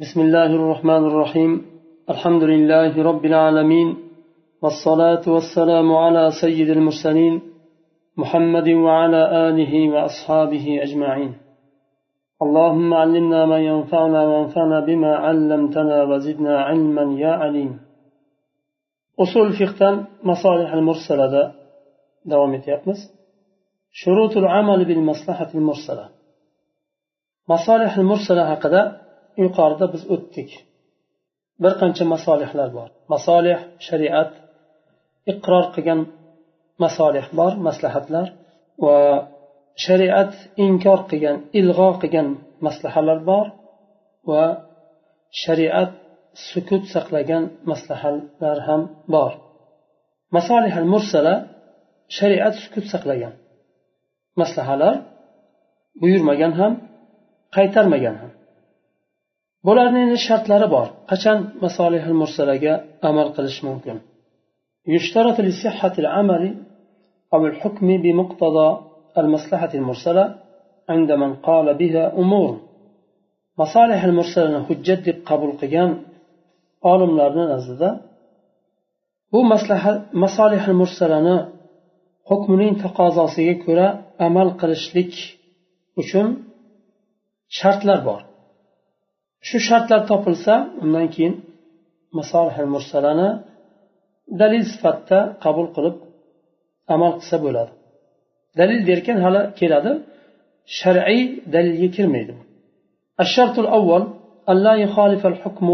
بسم الله الرحمن الرحيم الحمد لله رب العالمين والصلاة والسلام على سيد المرسلين محمد وعلى آله وأصحابه أجمعين اللهم علمنا ما ينفعنا وانفعنا بما علمتنا وزدنا علما يا عليم أصول فقه مصالح المرسلة دوام يتيقمس شروط العمل بالمصلحة المرسلة مصالح المرسلة هكذا yuqorida biz o'tdik. Bir qancha masolihlar bor. Masolih shariat iqror qilgan masolih bor maslahatlar va shariat inkor qilgan ilg'o qilgan maslahalar bor va shariat sukut saqlagan maslahatlar ham bor. Masolih al mursala shariat sukut saqlagan maslahalar buyurmagan ham qaytarmagan ham. bularni endi shartlari bor qachon masolihil mursalaga amal qilish mumkin يشترط لصحة العمل أو الحكم بمقتضى المصلحة المرسلة عند من قال بها أمور مصالح المرسلة حجة قبول قيام olimlarni nazdida bu maslahat masolihil mursalani hukmining taqozosiga ko'ra amal qilishlik uchun shartlar bor Shu shartlar topilsa undan keyin masolihil mursalani dalil sifatida qabul qilib amal qilsa bo'ladi dalil derkan hali keladi shar'iy dalilga kirmaydi الشرط الأول أن لا يخالف الحكم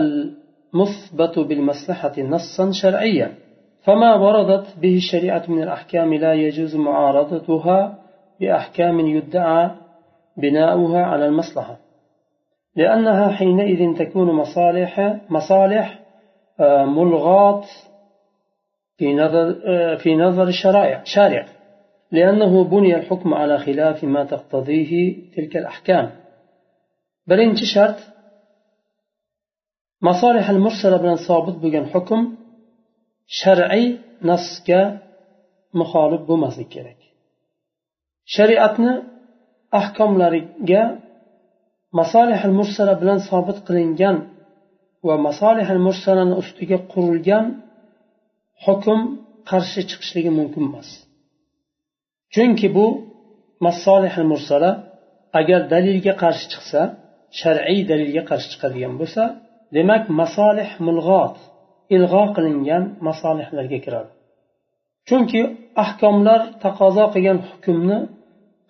المثبت بالمصلحة نصا شرعيا فما وردت به الشريعة من الأحكام لا يجوز معارضتها بأحكام يدعى بناؤها على المصلحة لأنها حينئذ تكون مصالح مصالح آه، ملغاة في نظر آه، في نظر الشرائع شارع. لأنه بني الحكم على خلاف ما تقتضيه تلك الأحكام. بل انتشرت مصالح المرسلة بن صابت بجن حكم شرعي نصك مخالب بمزكرك شريعتنا أحكم لرجال masolihil mursala bilan sobit qilingan va masolihil mursalani ustiga qurilgan hukm qarshi chiqishligi mumkin emas. Chunki bu masolihil mursala agar dalilga qarshi chiqsa shar'iy dalilga qarshi chiqadigan bo'lsa demak masolih mulg'ot ilg'o qilingan masolihlarga kiradi. Chunki ahkomlar taqozo qilgan hukmni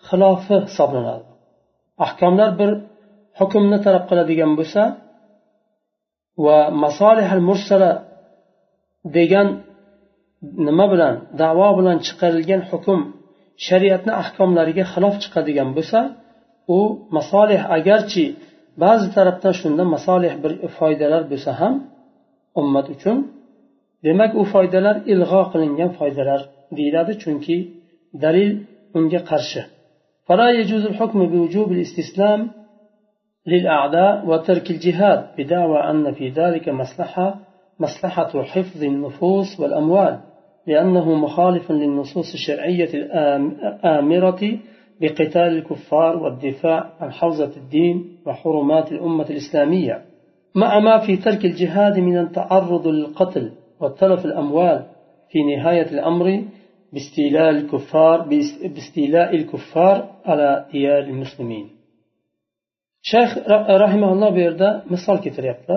xilofi hisoblanadi. Ahkomlar bir hukmni talab qiladigan bo'lsa va masolih al mursala degan nima bilan davo bilan chiqarilgan hukm shariatni ahkomlariga xilof chiqadigan bo'lsa u masolih agarchi ba'zi tarafdan shunda masolih bir foydalar bo'lsa ham ummat uchun demak u foydalar ilg'o qilingan foydalar deyiladi chunki dalil unga qarshi فلا يجوز الحكم بوجوب الاستسلام للأعداء وترك الجهاد بدعوى أن في ذلك مصلحة مصلحة حفظ النفوس والأموال لأنه مخالف للنصوص الشرعية الآمرة بقتال الكفار والدفاع عن حوزة الدين وحرمات الأمة الإسلامية. مع ما في ترك الجهاد من التعرض للقتل وتلف الأموال في نهاية الأمر باستيلاء الكفار باستيلاء الكفار على ديار المسلمين. Shayx rahimaulloh bu yerda misol keltiryapti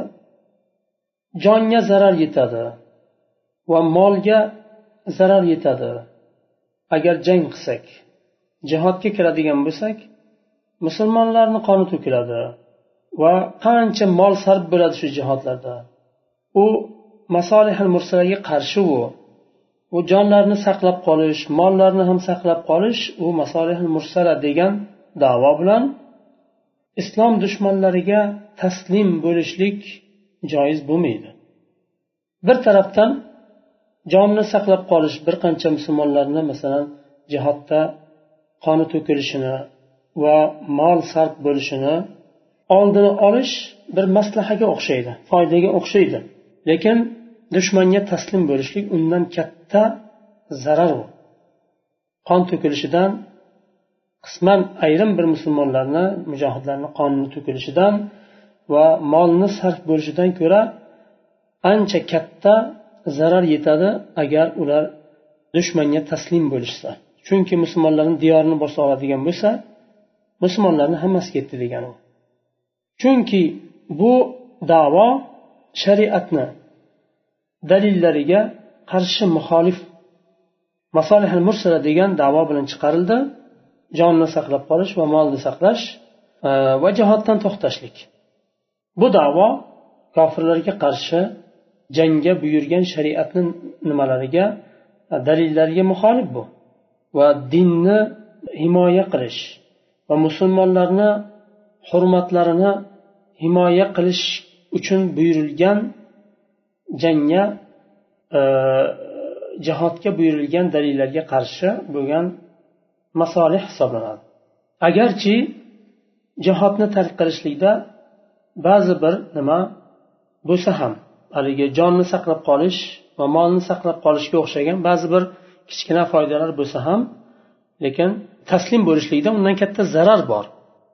jonga zarar yetadi va molga zarar yetadi. Agar jang qilsak jihodga kiradigan bo'lsak musulmonlarni qoni to'kiladi va qancha mol sarf bo'ladi shu jihodlarda. U masolihil mursalaga qarshi u. U jonlarni saqlab qolish mollarni ham saqlab qolish u masolihil mursala degan davo bilan islom dushmanlariga taslim bo'lishlik joiz bo'lmaydi. Bir tarafdan jonni saqlab qolish bir qancha musulmonlarni masalan jihodda qoni to'kilishini va mol sarf bo'lishini oldini olish bir maslahaga o'xshaydi foydaga o'xshaydi. Lekin dushmanga taslim bo'lishlik undan katta zarar u qon to'kilishidan qisman ayrim bir musulmonlarni mujohidlarni qonini to'kilishidan va molni sarf bo'lishidan ko'ra ancha katta zarar yetadi agar ular dushmanga taslim bo'lishsa. Chunki musulmonlarni diyorini bosib oladigan bo'lsa musulmonlarni hammasi ketdi degani. Chunki bu davo shariatni dalillariga qarshi muxolif masolihal mursala degan davo bilan chiqarildi. Jonni saqlab qolish va molni saqlash e, va jihoddan to'xtashlik. Bu davo kofirlarga qarshi jangga buyurgan shariatni nimalariga e, dalillariga muxolif bu. Va dinni himoya qilish va musulmonlarni hurmatlarini himoya qilish uchun buyurilgan jangga e, jihodga buyurilgan dalillarga qarshi bo'lgan masolih hisoblanadi. Agarchi jihodni tark qilishlikda ba'zi bir nima bo'lsa ham haligi jonni saqlab qolish va molni saqlab qolishga o'xshagan ba'zi bir kichkina foydalar bo'lsa ham lekin taslim bo'lishlikda undan katta zarar bor.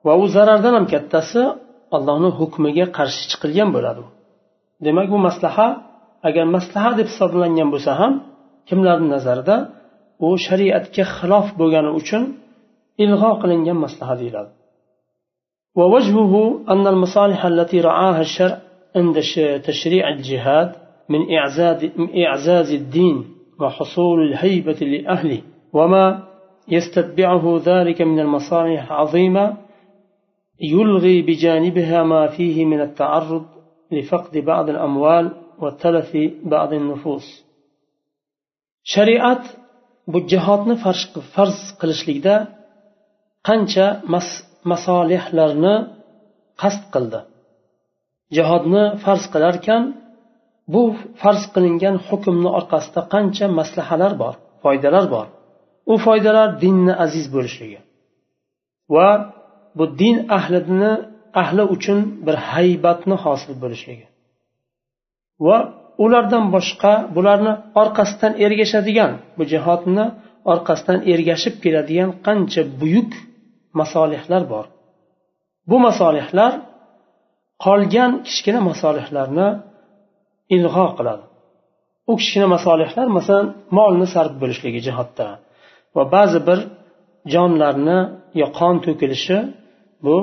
Va u zarardan ham kattasi allohni hukmiga qarshi chiqilgan bo'ladi. Demak bu maslaha agar maslaha deb hisoblangan bo'lsa ham kimlarni nazarida u shariatga xilof bo'lgani uchun ilg'o qilingan maslaha deyiladi. ووجهه أن المصالح التي رعاها الشرع عند تشريع الجهاد من إعزاز, الدين وحصول الهيبة لأهله وما يستتبعه ذلك من المصالح العظيمة يلغي بجانبها ما فيه من التعرض لفقد بعض الأموال وتلف بعض النفوس shariat bu jihodni farz qilishlikda qancha mas masolihlarni qasd qildi. Jihodni farz qilarkan bu farz qilingan hukmni orqasida qancha maslahalar bor foydalar bor. U foydalar dinni aziz bo'lishligi va bu din ahlini ahli uchun bir haybatni hosil bo'lishligi va ulardan boshqa bularni orqasidan ergashadigan bu jihodni orqasidan ergashib keladigan qancha buyuk masolihlar bor. Bu masolihlar qolgan kichkina masolihlarni ilg'o qiladi. U kichkina masolihlar masalan molni sarf bo'lishligi jihodda va ba'zi bir jonlarni yo qon to'kilishi bu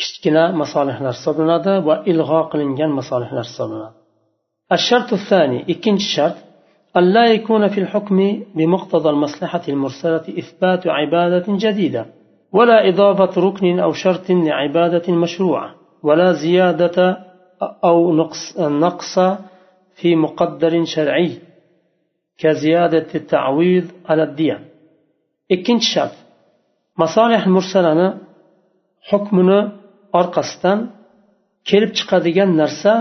kichkina masolihlar hisoblanadi va ilg'o qilingan masolihlar hisoblanadi. الشرط الثاني إكنج شرط أن لا يكون في الحكم بمقتضى المصلحة المرسلة إثبات عبادة جديدة ولا إضافة ركن أو شرط لعبادة مشروعة ولا زيادة أو نقص, نقص في مقدر شرعي كزيادة التعويض على الدية إكنج شرط مصالح المرسلة hukmini orqasidan kelib chiqadigan narsa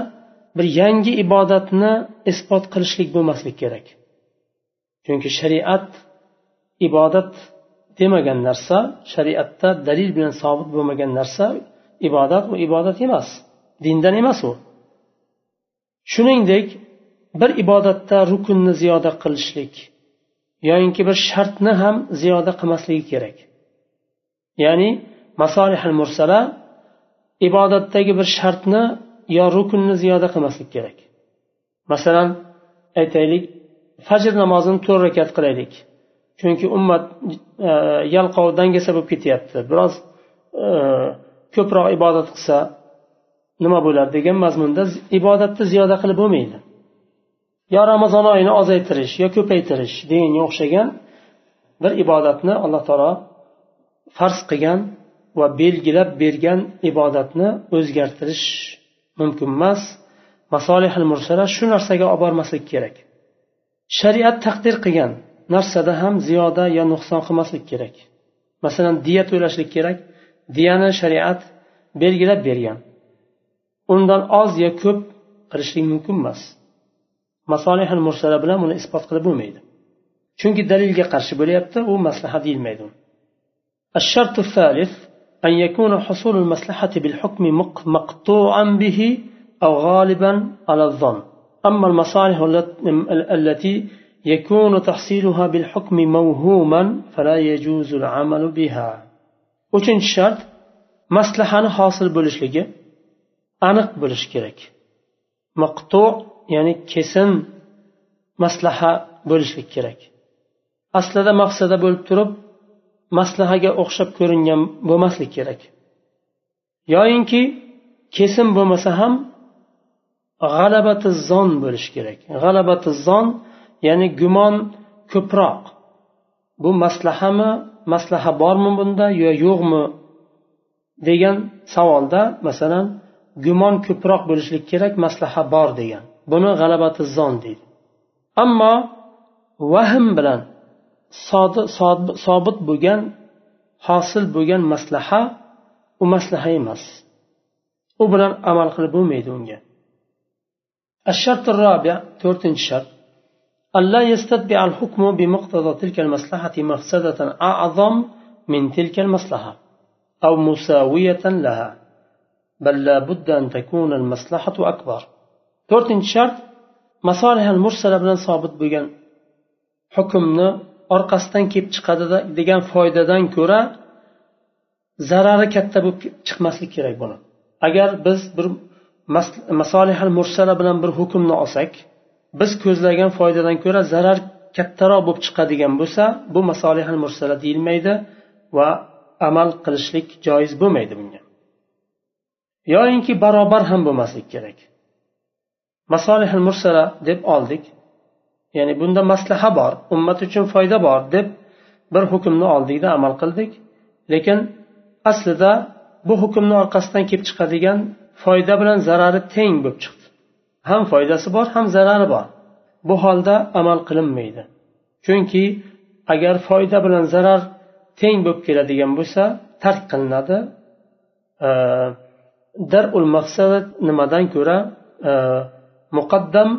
bir yangi ibodatni isbot qilishlik bo'lmaslik kerak. Chunki shariat ibodat demagan narsa shariatda dalil bilan sobit bo'lmagan narsa ibodat u ibodat emas dindan emas u. Shuningdek bir ibodatda rukunni ziyoda qilishlik yoyinki bir shartni ham ziyoda qilmasligi kerak. Ya'ni masolihil mursala ibodatdagi bir shartni yo rukunni ziyoda qilmaslik kerak. Masalan aytaylik fajr namozini to'rt rakat qilaylik. Chunki ummat e, yalqov dangasa bo'lib ketyapti. Biroz e, ko'proq ibodat qilsa nima bo'ladi degan mazmunda ibodatni ziyoda qilib bo'lmaydi. Yo ramazon oyini ozaytirish yo ko'paytirish deganga o'xshagan bir ibodatni alloh taolo farz qilgan va belgilab bergan ibodatni o'zgartirish mumkin emas masolihil mursala shu narsaga olib bormaslik kerak shariat taqdir qilgan narsada ham ziyoda yo nuqson qilmaslik kerak masalan diya to'lashlik kerak diyani shariat belgilab bergan undan oz yo ko'p qilishlik mumkin emas masolihil mursala bilan buni isbot qilib bo'lmaydi chunki dalilga qarshi bo'lyapti u maslahat deyilmaydi الشرط الثالث أن يكون حصول المصلحة بالحكم مقطوعا به أو غالبا على الظن. أما المصالح التي يكون تحصيلها بالحكم موهوما فلا يجوز العمل بها. وشن شرط مصلحة حاصل بلش لك أنق بلش كرك مقطوع يعني كسن مصلحة بلش لك كرك أصل هذا مقصد بلترب maslahaga o'xshab ko'ringan bo'lmaslik kerak. Yoyinki kesim bo'lmasa ham g'alabati zon bo'lishi kerak. G'alabati zon ya'ni gumon ko'proq. Bu maslahami maslaha bormi bunda yo yo'qmi degan savolda masalan gumon ko'proq bo'lishlik kerak maslaha bor degan. Buni g'alabati zon deydi. Ammo vahm bilan sobit bo'lgan hosil bo'lgan maslaha u maslaha emas. U bilan amal qilib bo'lmaydi unga. الشرط الرابع تورتن شرط ألا يستتبع الحكم بمقتضى تلك المصلحة مفسدة أعظم من تلك المصلحة أو مساوية لها بل لا بد أن تكون المصلحة أكبر تورتن شرط مصالح المرسلة بلن صابت بجن حكمنا orqasidan kelib chiqadi degan foydadan ko'ra zarari katta bo'lib chiqmasligi kerak buni. Agar biz bir masolihal mursala bilan bir hukmni olsak biz ko'zlagan foydadan ko'ra zarar kattaroq bo'lib chiqadigan bo'lsa bu masolihal mursala deyilmaydi va amal qilishlik joiz bo'lmaydi bunga. Yoyinki barobar ham bo'lmaslik kerak. Masolihal mursala deb oldik. Ya'ni bunda maslaha bor ummat uchun foyda bor deb bir hukmni oldikda amal qildik. Lekin aslida bu hukmni orqasidan kelib chiqadigan foyda bilan zarari teng bo'lib chiqdi. Ham foydasi bor ham zarari bor. Bu holda amal qilinmaydi. Chunki agar foyda bilan zarar teng bo'lib keladigan bo'lsa tark qilinadi. Darul maqsad nimadan ko'ra muqaddam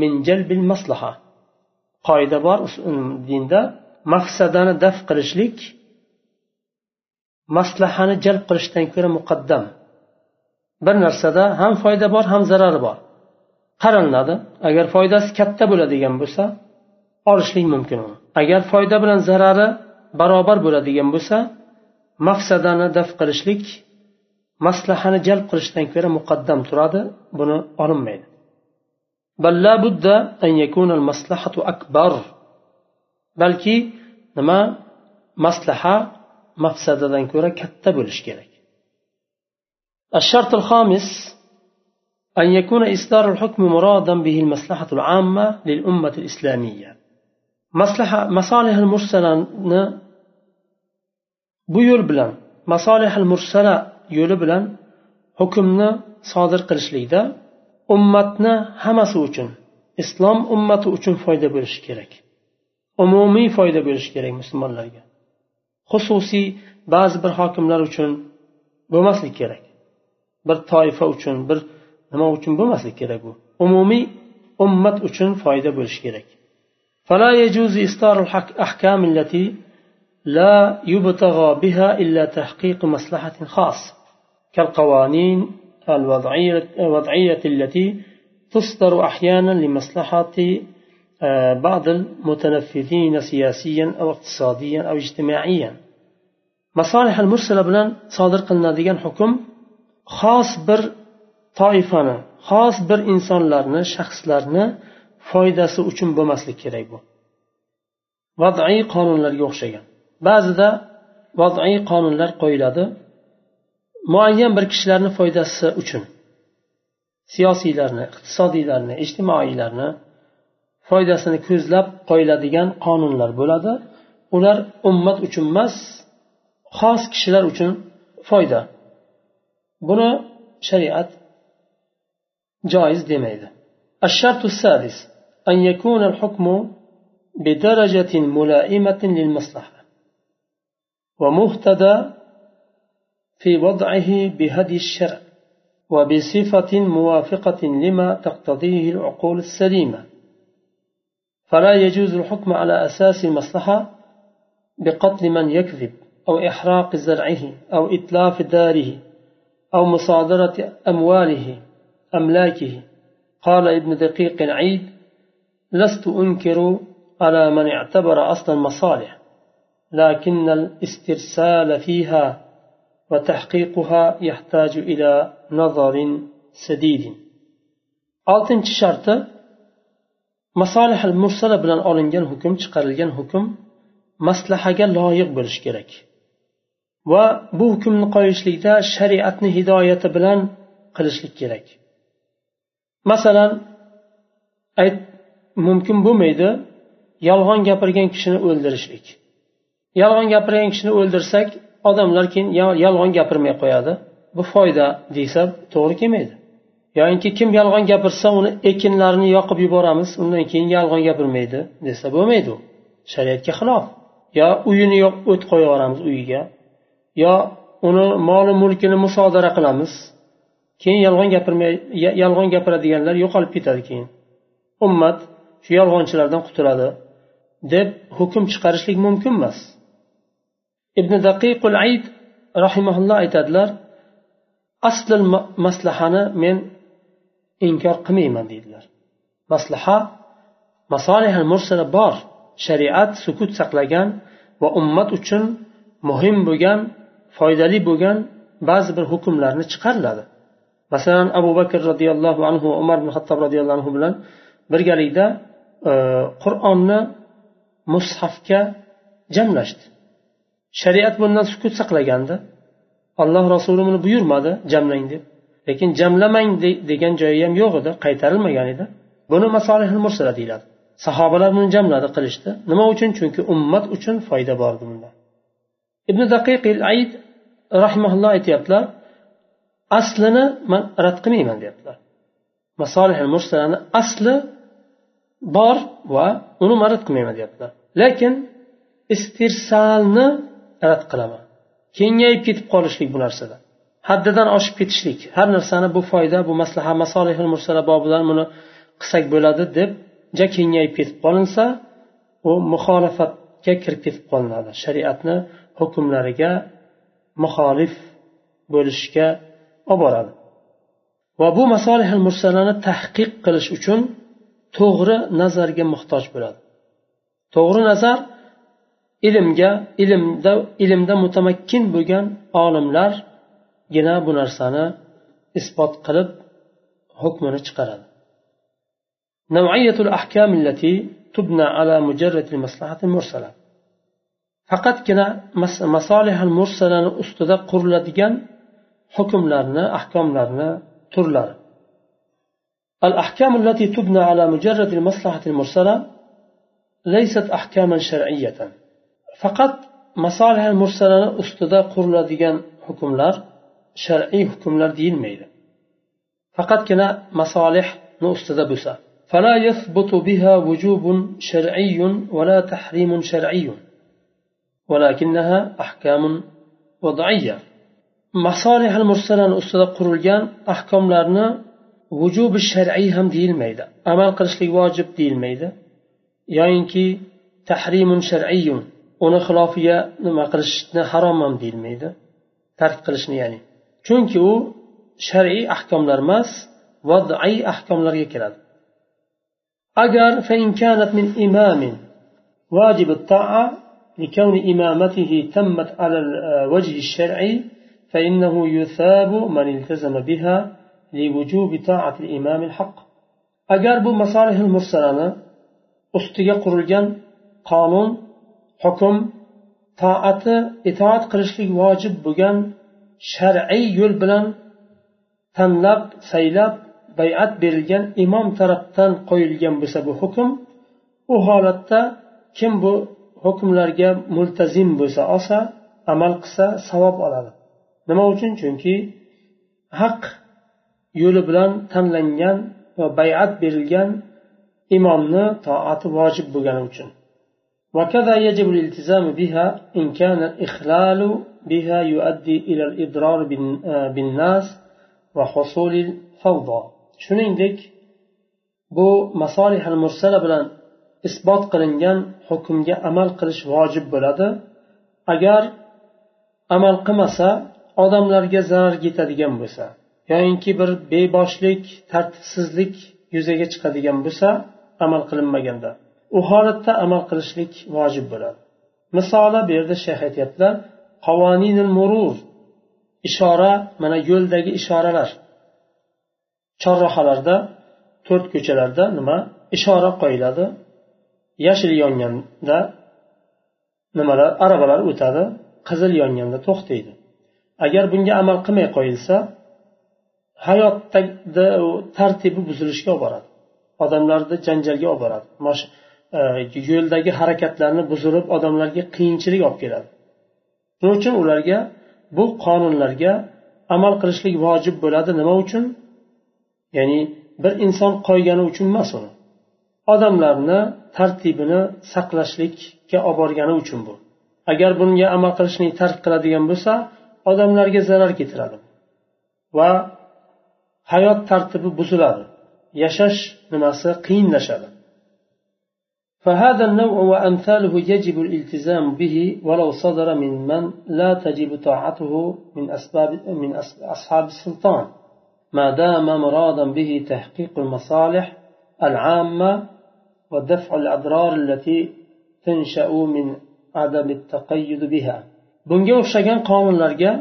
min jalbil maslaha. Qoida bor um, dinda. Maqsadani daf qilishlik maslahani jalb qilishdan ko'ra muqaddam. Bir narsada ham foyda bor ham zarari bor. Qaralinadi agar foydasi katta bo'ladigan bo'lsa olishlik mumkin uni. Agar foyda bilan zarari barobar bo'ladigan bo'lsa maqsadani daf qilishlik maslahani jalb qilishdan ko'ra muqaddam turadi. Buni olinmaydi. بل لا بد أن يكون المصلحة أكبر. بلكي نما مصلحة مفسدة كورا كتب كيرك الشرط الخامس أن يكون إصدار الحكم مرادا به المصلحة العامة للأمة الإسلامية. مصلحة مصالح المرسلة بيول بلان. مصالح المرسلة يول بلان حكمنا صادر قرش ummatni hammasi uchun islom ummati uchun foyda bo'lishi kerak umumiy foyda bo'lishi kerak musulmonlarga xususiy ba'zi bir hokimlar uchun bo'lmasligi kerak bir toifa uchun bir nima uchun bo'lmasligi kerak bu umumiy ummat uchun foyda bo'lishi kerak فلا يجوز إصدار الأحكام التي لا يبتغى بها إلا تحقيق مصلحة خاصة كالقوانين الوضعية التي تصدر أحيانا لمصلحة بعض المتنفذين سياسيا أو اقتصاديا أو اجتماعيا مصالح المرسلة بلان صادر قلنا ديان حكم خاص بر toifani xos bir insonlarni shaxslarni foydasi uchun bo'lmasligi kerak bu vadiy qonunlarga o'xshagan ba'zida vadiy qonunlar qo'yiladi muayyan bir kishilarni foydasi uchun siyosiylarni iqtisodiylarni ijtimoiylarni foydasini ko'zlab qo'yiladigan qonunlar bo'ladi ular ummat uchun emas xos kishilar uchun foyda buni shariat joiz demaydi الشرط السادس أن يكون الحكم بدرجة ملائمة للمصلحة ومهتدى في وضعه بهدي الشرع وبصفة موافقة لما تقتضيه العقول السليمة. فلا يجوز الحكم على أساس المصلحة بقتل من يكذب أو إحراق زرعه أو إتلاف داره أو مصادرة أمواله أملاكه. قال ابن دقيق العيد لست أنكر على من اعتبر أصل المصالح لكن الاسترسال فيها وتحقيقها يحتاج إلى نظر سديد oltinchi sharti masolih al mursala bilan olingan hukm chiqarilgan hukm maslahaga loyiq bo'lishi kerak va bu hukmni qo'yishlikda shariatni hidoyati bilan qilishlik kerak masalan ayt mumkin bo'lmaydi yolg'on gapirgan kishini o'ldirishlik yolg'on gapirgan kishini o'ldirsak odamlar keyin yolg'on gapirmay qo'yadi. Bu foyda deysa to'g'ri kelmaydi. Yoinki kim yolg'on gapirsa uni ekinlarini yoqib yuboramiz undan keyin yolg'on gapirmaydi desa bo'lmaydi u. Shariatga xilof. Yo uyini o't qo'yib yuboramiz uyiga yo uni moli mulkini musodara qilamiz. Keyin yolg'on gapirmay yolg'on gapiradiganlar yo'qolib ketadi keyin. Ummat shu yolg'onchilardan qutuladi deb hukm chiqarishlik mumkin emas. Ibn daqiqul ayd rahimaulloh aytadilar asl maslahani men inkor qilmayman deydilar. Maslaha masolih mursala bor. Shariat sukut saqlagan va ummat uchun muhim bo'lgan foydali bo'lgan ba'zi bir hukmlarni chiqariladi. Masalan abu bakr roziyallohu anhu umar ibn hattob roziyallohu anhu bilan birgalikda e, qur'onni mushafga jamlashdi. Shariat bundan sukut saqlagandi. Alloh rasuli buni buyurmadi jamlang deb. Lekin jamlamang degan joyi ham yo'q edi qaytarilmagan edi. Buni masolih mursala deyiladi. Sahobalar buni jamladi qilishdi. Nima uchun? Chunki ummat uchun foyda bor bunda ibn daqiqil ayd rahmaulloh aytyaptilar aslini man rad qilmayman deyaptilar. Masolih mursalani asli bor va uni man rad qilmayman deyaptilar. Lekin istirsalni rad qilaman. Kengayib ketib qolishlik bu narsada. Haddidan oshib ketishlik. Har narsani bu foyda bu maslaha masolih mursala bobidan buni qilsak bo'ladi deb ja kengayib ketib qolinsa u muxolifatga kirib ketib qolinadi. Shariatni hukmlariga muxolif bo'lishga olib boradi. Va bu masolih mursalani tahqiq qilish uchun to'g'ri nazarga muhtoj bo'ladi. To'g'ri nazar ilmga ilmda ilmda mutamakkin bo'lgan olimlargina bu narsani isbot qilib hukmini chiqaradi نوعية الأحكام التي تبنى على مجرد المصلحة المرسلة faqatgina masolih mursalani ustida quriladigan hukmlarni ahkomlarni turlari الأحكام التي تبنى على مجرد المصلحة المرسلة ليست أحكاما شرعية faqat masolih mursalani ustida quriladigan hukmlar shar'iy hukmlar deyilmaydi faqatgina masolihni ustida bo'lsa فلا يثبت بها وجوب شرعي ولا تحريم شرعي ولكنها أحكام وضعية masolih mursalani ustida qurilgan ahkomlarni vujubi shar'iy ham deyilmaydi amal qilishlik vojib deyilmaydi yoyinki tahrimun shar'iyun uni xilofiga nima qilishni harom ham deyilmaydi tark qilishni ya'ni chunki u shar'iy ahkomlar emas vadiy ahkomlarga kiradi agar min imamin واجب الطاعة لكون إمامته تمت على الوجه الشرعي فإنه يثاب من التزم بها لوجوب طاعة الإمام الحق أجر بو مصالح المرسلة ustiga qurilgan qonun hukm toati itoat qilishlik vojib bo'lgan shar'iy yo'l bilan tanlab saylab bayat berilgan imom tarafdan qo'yilgan bo'lsa bu hukm u holatda kim bu hukmlarga multazim bo'lsa olsa amal qilsa savob oladi. Nima uchun? Chunki haq yo'li bilan tanlangan va bayat berilgan imomni toati vojib bo'lgani uchun. وكذا يجب الالتزام بها إن كان الإخلال بها يؤدي إلى الإضرار بالناس وحصول الفوضى shuningdek bu masolih al mursala bilan isbot qilingan hukmga amal qilish vojib bo'ladi agar amal qilmasa odamlarga zarar yetadigan bo'lsa yoyinki bir beboshlik tartibsizlik yuzaga chiqadigan bo'lsa amal qilinmaganda u holatda amal qilishlik vojib bo'ladi. Misoli bu yerda shayx aytyaptilar qavoninil murur ishora mana yo'ldagi ishoralar. Chorrahalarda to'rt ko'chalarda nima ishora qo'yiladi? Yashil yonganda nimalar aravalar o'tadi qizil yonganda to'xtaydi. Agar bunga amal qilmay qo'yilsa hayotdagi tartibi buzilishga olib boradi odamlarni janjalga olib boradi E, yo'ldagi harakatlarni buzdirib odamlarga qiyinchilik olib keladi. Shuning uchun ularga bu qonunlarga amal qilishlik vojib bo'ladi. Nima uchun? Ya'ni bir inson qo'ygani uchun emas uni. Odamlarni tartibini saqlashlikka olib borgani uchun bu. Agar bunga amal qilishni tark qiladigan bo'lsa odamlarga zarar keltiradi va hayot tartibi buziladi. Yashash nimasi? Qiyinlashadi. فهذا النوع وأمثاله يجب الالتزام به ولو صدر من من لا تجب طاعته من أسباب من أصحاب السلطان. ما دام مرادا به تحقيق المصالح العامة ودفع الأضرار التي تنشأ من عدم التقيد بها. bunga o'xshagan qonunlarga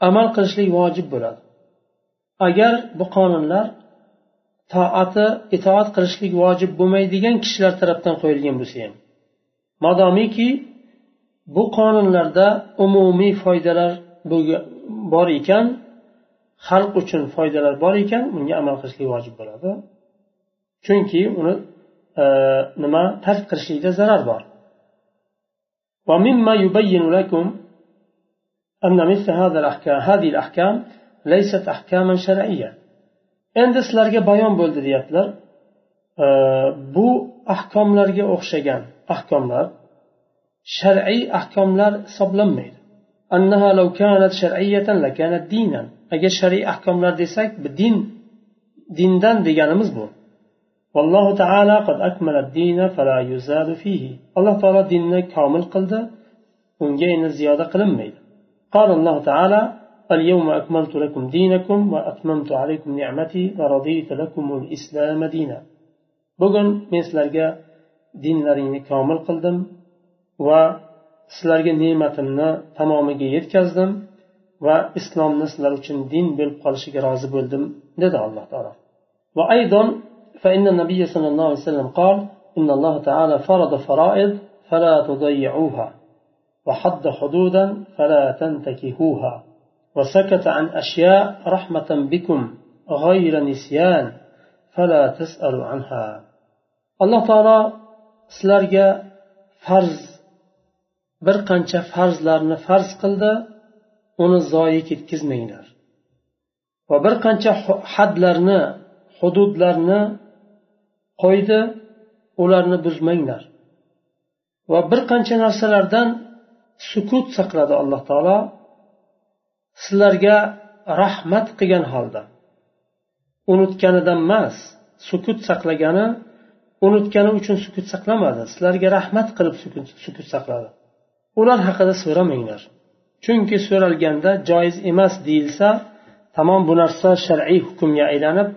amal qilishlik vojib bo'ladi. Agar bu qonunlar toati itoat qilishlik vojib bo'lmaydigan kishilar tarafdan qo'yilgan bo'lsa ham modomiki bu qonunlarda umumiy foydalar bor ekan xalq uchun foydalar bor ekan bunga amal qilishlik vojib bo'ladi chunki uni e, nima tark qilishlikda zarar bor ومما يبين لكم أن مثل هذا الأحكام هذه الأحكام ليست أحكاما شرعية endi sizlarga bayon bo'ldi deyaptilar bu ahkomlarga o'xshagan ahkomlar shar'iy ahkomlar hisoblanmaydi agar shar'iy ahkomlar desak din dindan deganimiz bu والله تعالى قد أكمل الدين فلا يزاد فيه الله تعالى ديننا كامل قلده unga endi ziyoda qilinmaydi قال الله تعالى اليوم أكملت لكم دينكم وأتممت عليكم نعمتي ورضيت لكم الإسلام دينا. بغن من سلرغا دين لرين كامل قلدم و سلرغا نعمتنا تمامي يتكزدم و إسلام نسلر için دين بالقلشي رازي بولدم ندى الله تعالى. وأيضا فإن النبي صلى الله عليه وسلم قال إن الله تعالى فرض فرائض فلا تضيعوها وحد حدودا فلا تنتكهوها. وسكت عن أشياء رحمة بكم غير نسيان فلا تسألوا عنها الله تعالى sizlarga farz bir qancha farzlarni farz qildi uni zoyi ketkazmanglar va bir qancha hadlarni hududlarni qo'ydi ularni buzmanglar va bir qancha narsalardan sukut saqladi alloh taolo Sizlarga rahmat qilgan holda. Unutganidan emas sukut saqlagani unutgani uchun sukut saqlamadi. Sizlarga rahmat qilib sukut saqladi. Ular haqida so'ramanglar. Chunki so'ralganda joiz emas deyilsa tamom bu narsa shar'iy hukmga aylanib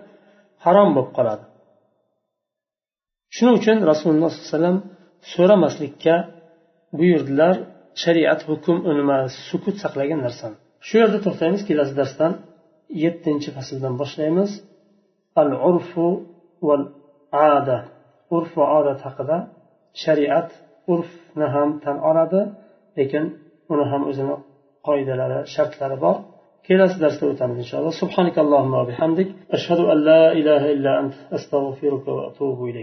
harom bo'lib qoladi. Shuning uchun rasululloh sollallohu alayhi vasallam so'ramaslikka buyurdilar shariat hukm nima sukut saqlagan narsani. Shu yerda to'xtaymiz kelasi darsdan yettinchi fasldan boshlaymiz. Al urfu val ada urf va odat haqida shariat urfni ham tan oladi lekin uni ham o'zini qoidalari shartlari bor. Kelasi darsda o'tamiz inshaalloh. Subhanakallohumma bihamdik. Ashhadu an la ilaha illa ant astag'firuka va atubu ilayk.